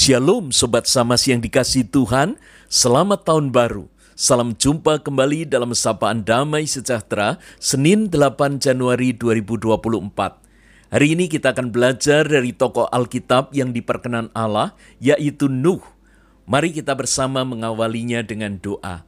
Shalom Sobat Samas yang dikasih Tuhan, selamat tahun baru. Salam jumpa kembali dalam Sapaan Damai Sejahtera, Senin 8 Januari 2024. Hari ini kita akan belajar dari tokoh Alkitab yang diperkenan Allah, yaitu Nuh. Mari kita bersama mengawalinya dengan doa.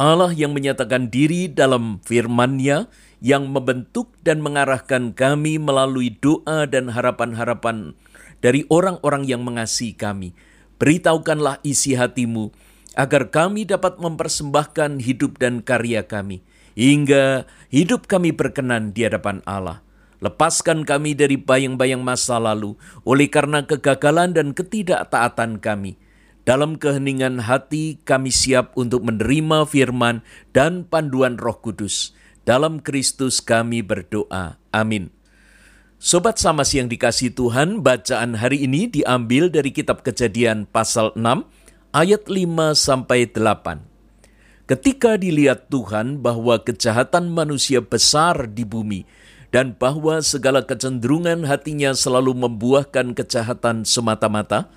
Allah yang menyatakan diri dalam firman-Nya, yang membentuk dan mengarahkan kami melalui doa dan harapan-harapan dari orang-orang yang mengasihi kami. Beritahukanlah isi hatimu, agar kami dapat mempersembahkan hidup dan karya kami, hingga hidup kami berkenan di hadapan Allah. Lepaskan kami dari bayang-bayang masa lalu, oleh karena kegagalan dan ketidaktaatan kami. Dalam keheningan hati, kami siap untuk menerima firman dan panduan Roh Kudus. Dalam Kristus, kami berdoa. Amin. Sobat Samas yang dikasih Tuhan, bacaan hari ini diambil dari kitab Kejadian pasal 6 ayat 5 sampai 8. Ketika dilihat Tuhan bahwa kejahatan manusia besar di bumi dan bahwa segala kecenderungan hatinya selalu membuahkan kejahatan semata-mata,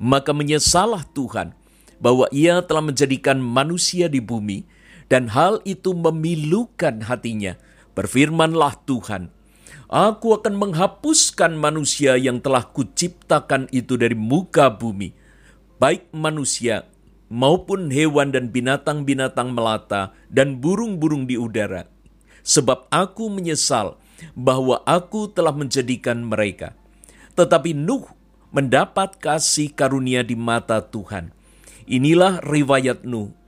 maka menyesalah Tuhan bahwa ia telah menjadikan manusia di bumi dan hal itu memilukan hatinya. Berfirmanlah Tuhan, Aku akan menghapuskan manusia yang telah kuciptakan itu dari muka bumi, baik manusia maupun hewan dan binatang-binatang melata dan burung-burung di udara. Sebab aku menyesal bahwa aku telah menjadikan mereka. Tetapi Nuh mendapat kasih karunia di mata Tuhan. Inilah riwayat Nuh.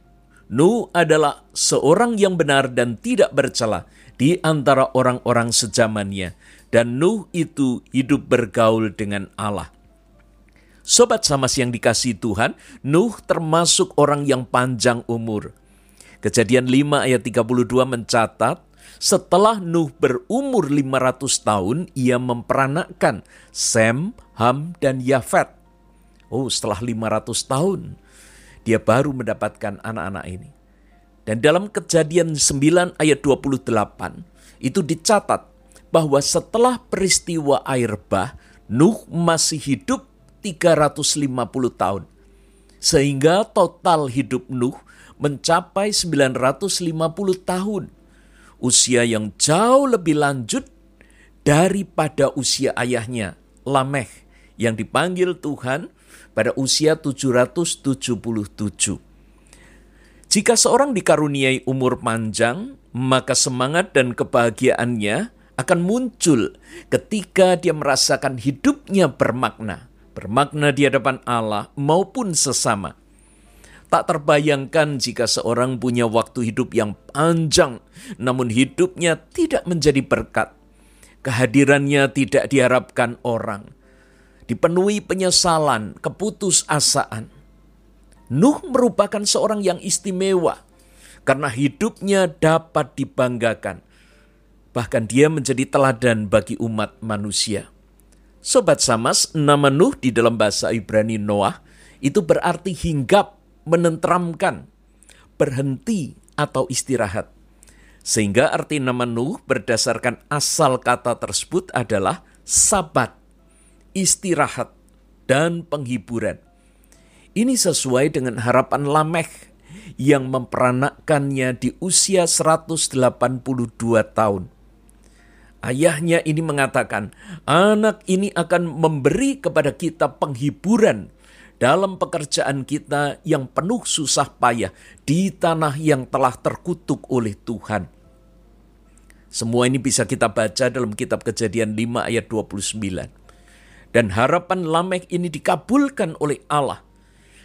Nuh adalah seorang yang benar dan tidak bercela di antara orang-orang sejamannya, dan Nuh itu hidup bergaul dengan Allah. Sobat Samas yang dikasih Tuhan, Nuh termasuk orang yang panjang umur. Kejadian 5 ayat 32 mencatat, setelah Nuh berumur 500 tahun, ia memperanakkan Sem, Ham, dan Yafet. Oh, setelah 500 tahun, dia baru mendapatkan anak-anak ini. Dan dalam kejadian 9 ayat 28 itu dicatat bahwa setelah peristiwa air bah, Nuh masih hidup 350 tahun. Sehingga total hidup Nuh mencapai 950 tahun. Usia yang jauh lebih lanjut daripada usia ayahnya, Lameh, yang dipanggil Tuhan pada usia 777. Jika seorang dikaruniai umur panjang, maka semangat dan kebahagiaannya akan muncul ketika dia merasakan hidupnya bermakna, bermakna di hadapan Allah maupun sesama. Tak terbayangkan jika seorang punya waktu hidup yang panjang, namun hidupnya tidak menjadi berkat. Kehadirannya tidak diharapkan orang, dipenuhi penyesalan, keputusasaan Nuh merupakan seorang yang istimewa karena hidupnya dapat dibanggakan. Bahkan dia menjadi teladan bagi umat manusia. Sobat Samas, nama Nuh di dalam bahasa Ibrani Noah itu berarti hinggap, menentramkan, berhenti atau istirahat. Sehingga arti nama Nuh berdasarkan asal kata tersebut adalah sabat, istirahat, dan penghiburan. Ini sesuai dengan harapan Lameh yang memperanakkannya di usia 182 tahun. Ayahnya ini mengatakan, anak ini akan memberi kepada kita penghiburan dalam pekerjaan kita yang penuh susah payah di tanah yang telah terkutuk oleh Tuhan. Semua ini bisa kita baca dalam kitab kejadian 5 ayat 29. Dan harapan Lameh ini dikabulkan oleh Allah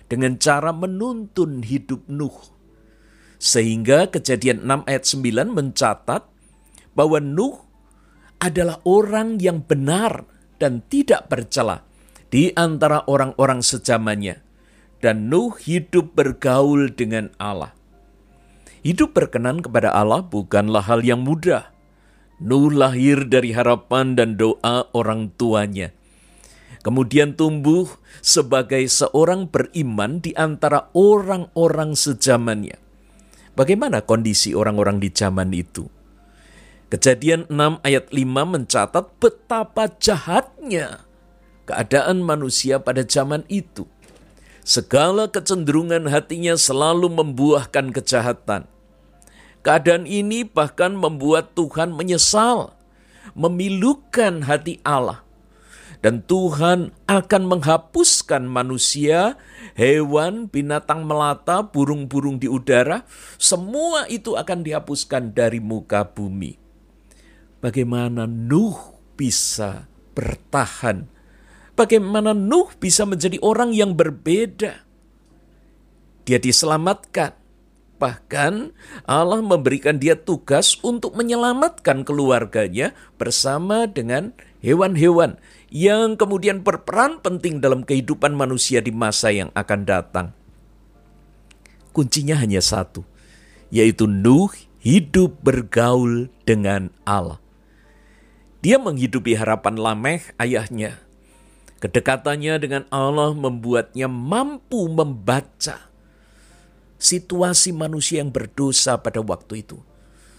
dengan cara menuntun hidup Nuh. Sehingga kejadian 6 ayat 9 mencatat bahwa Nuh adalah orang yang benar dan tidak bercela di antara orang-orang sejamannya. Dan Nuh hidup bergaul dengan Allah. Hidup berkenan kepada Allah bukanlah hal yang mudah. Nuh lahir dari harapan dan doa orang tuanya kemudian tumbuh sebagai seorang beriman di antara orang-orang sejamannya. Bagaimana kondisi orang-orang di zaman itu? Kejadian 6 ayat 5 mencatat betapa jahatnya keadaan manusia pada zaman itu. Segala kecenderungan hatinya selalu membuahkan kejahatan. Keadaan ini bahkan membuat Tuhan menyesal, memilukan hati Allah. Dan Tuhan akan menghapuskan manusia, hewan, binatang melata, burung-burung di udara, semua itu akan dihapuskan dari muka bumi. Bagaimana Nuh bisa bertahan bagaimana Nuh bisa menjadi orang yang berbeda. Dia diselamatkan. Bahkan Allah memberikan dia tugas untuk menyelamatkan keluarganya bersama dengan hewan-hewan yang kemudian berperan penting dalam kehidupan manusia di masa yang akan datang. Kuncinya hanya satu, yaitu Nuh hidup bergaul dengan Allah. Dia menghidupi harapan Lameh ayahnya Kedekatannya dengan Allah membuatnya mampu membaca situasi manusia yang berdosa pada waktu itu.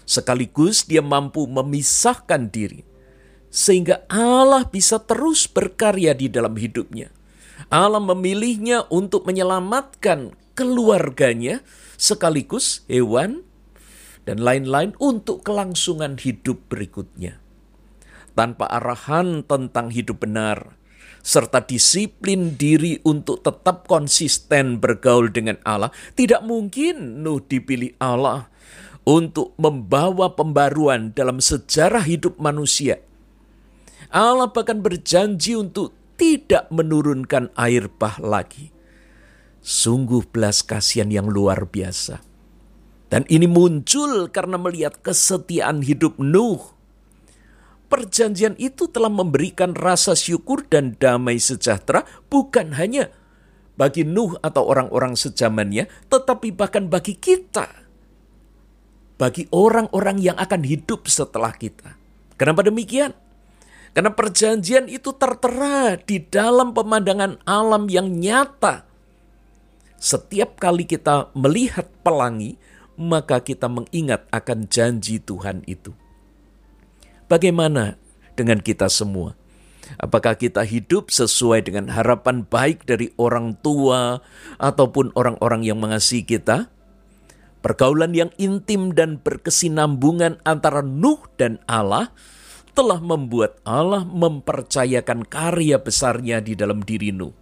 Sekaligus dia mampu memisahkan diri sehingga Allah bisa terus berkarya di dalam hidupnya. Allah memilihnya untuk menyelamatkan keluarganya sekaligus hewan dan lain-lain untuk kelangsungan hidup berikutnya. Tanpa arahan tentang hidup benar, serta disiplin diri untuk tetap konsisten bergaul dengan Allah, tidak mungkin Nuh dipilih Allah untuk membawa pembaruan dalam sejarah hidup manusia. Allah bahkan berjanji untuk tidak menurunkan air bah lagi. Sungguh belas kasihan yang luar biasa. Dan ini muncul karena melihat kesetiaan hidup Nuh perjanjian itu telah memberikan rasa syukur dan damai sejahtera bukan hanya bagi Nuh atau orang-orang sejamannya, tetapi bahkan bagi kita. Bagi orang-orang yang akan hidup setelah kita. Kenapa demikian? Karena perjanjian itu tertera di dalam pemandangan alam yang nyata. Setiap kali kita melihat pelangi, maka kita mengingat akan janji Tuhan itu. Bagaimana dengan kita semua? Apakah kita hidup sesuai dengan harapan baik dari orang tua ataupun orang-orang yang mengasihi kita? Pergaulan yang intim dan berkesinambungan antara Nuh dan Allah telah membuat Allah mempercayakan karya besarnya di dalam diri Nuh.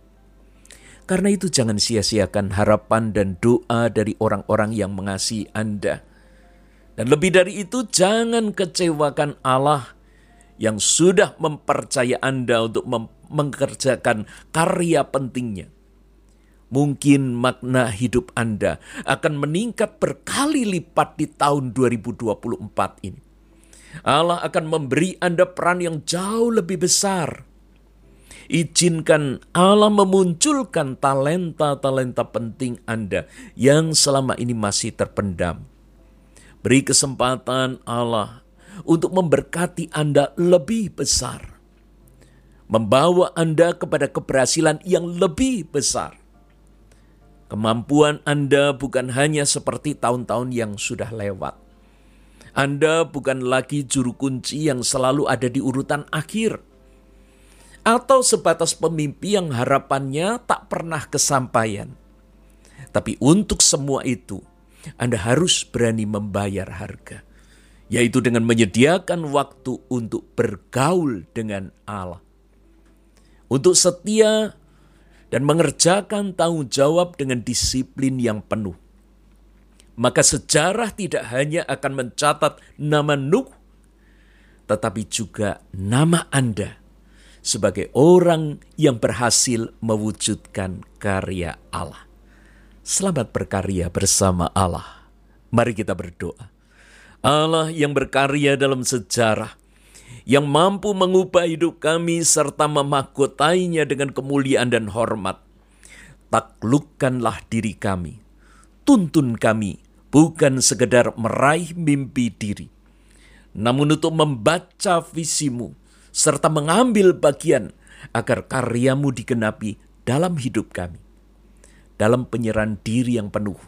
Karena itu jangan sia-siakan harapan dan doa dari orang-orang yang mengasihi Anda. Dan lebih dari itu, jangan kecewakan Allah yang sudah mempercaya Anda untuk mengerjakan karya pentingnya. Mungkin makna hidup Anda akan meningkat berkali lipat di tahun 2024 ini. Allah akan memberi Anda peran yang jauh lebih besar. Izinkan Allah memunculkan talenta-talenta penting Anda yang selama ini masih terpendam Beri kesempatan Allah untuk memberkati Anda lebih besar. Membawa Anda kepada keberhasilan yang lebih besar. Kemampuan Anda bukan hanya seperti tahun-tahun yang sudah lewat. Anda bukan lagi juru kunci yang selalu ada di urutan akhir. Atau sebatas pemimpi yang harapannya tak pernah kesampaian. Tapi untuk semua itu, anda harus berani membayar harga, yaitu dengan menyediakan waktu untuk bergaul dengan Allah. Untuk setia dan mengerjakan tanggung jawab dengan disiplin yang penuh. Maka sejarah tidak hanya akan mencatat nama Nuh, tetapi juga nama Anda sebagai orang yang berhasil mewujudkan karya Allah. Selamat berkarya bersama Allah. Mari kita berdoa. Allah yang berkarya dalam sejarah, yang mampu mengubah hidup kami serta memahkotainya dengan kemuliaan dan hormat. Taklukkanlah diri kami, tuntun kami, bukan sekedar meraih mimpi diri, namun untuk membaca visimu serta mengambil bagian agar karyamu digenapi dalam hidup kami dalam penyerahan diri yang penuh,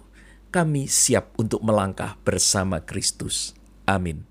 kami siap untuk melangkah bersama Kristus. Amin.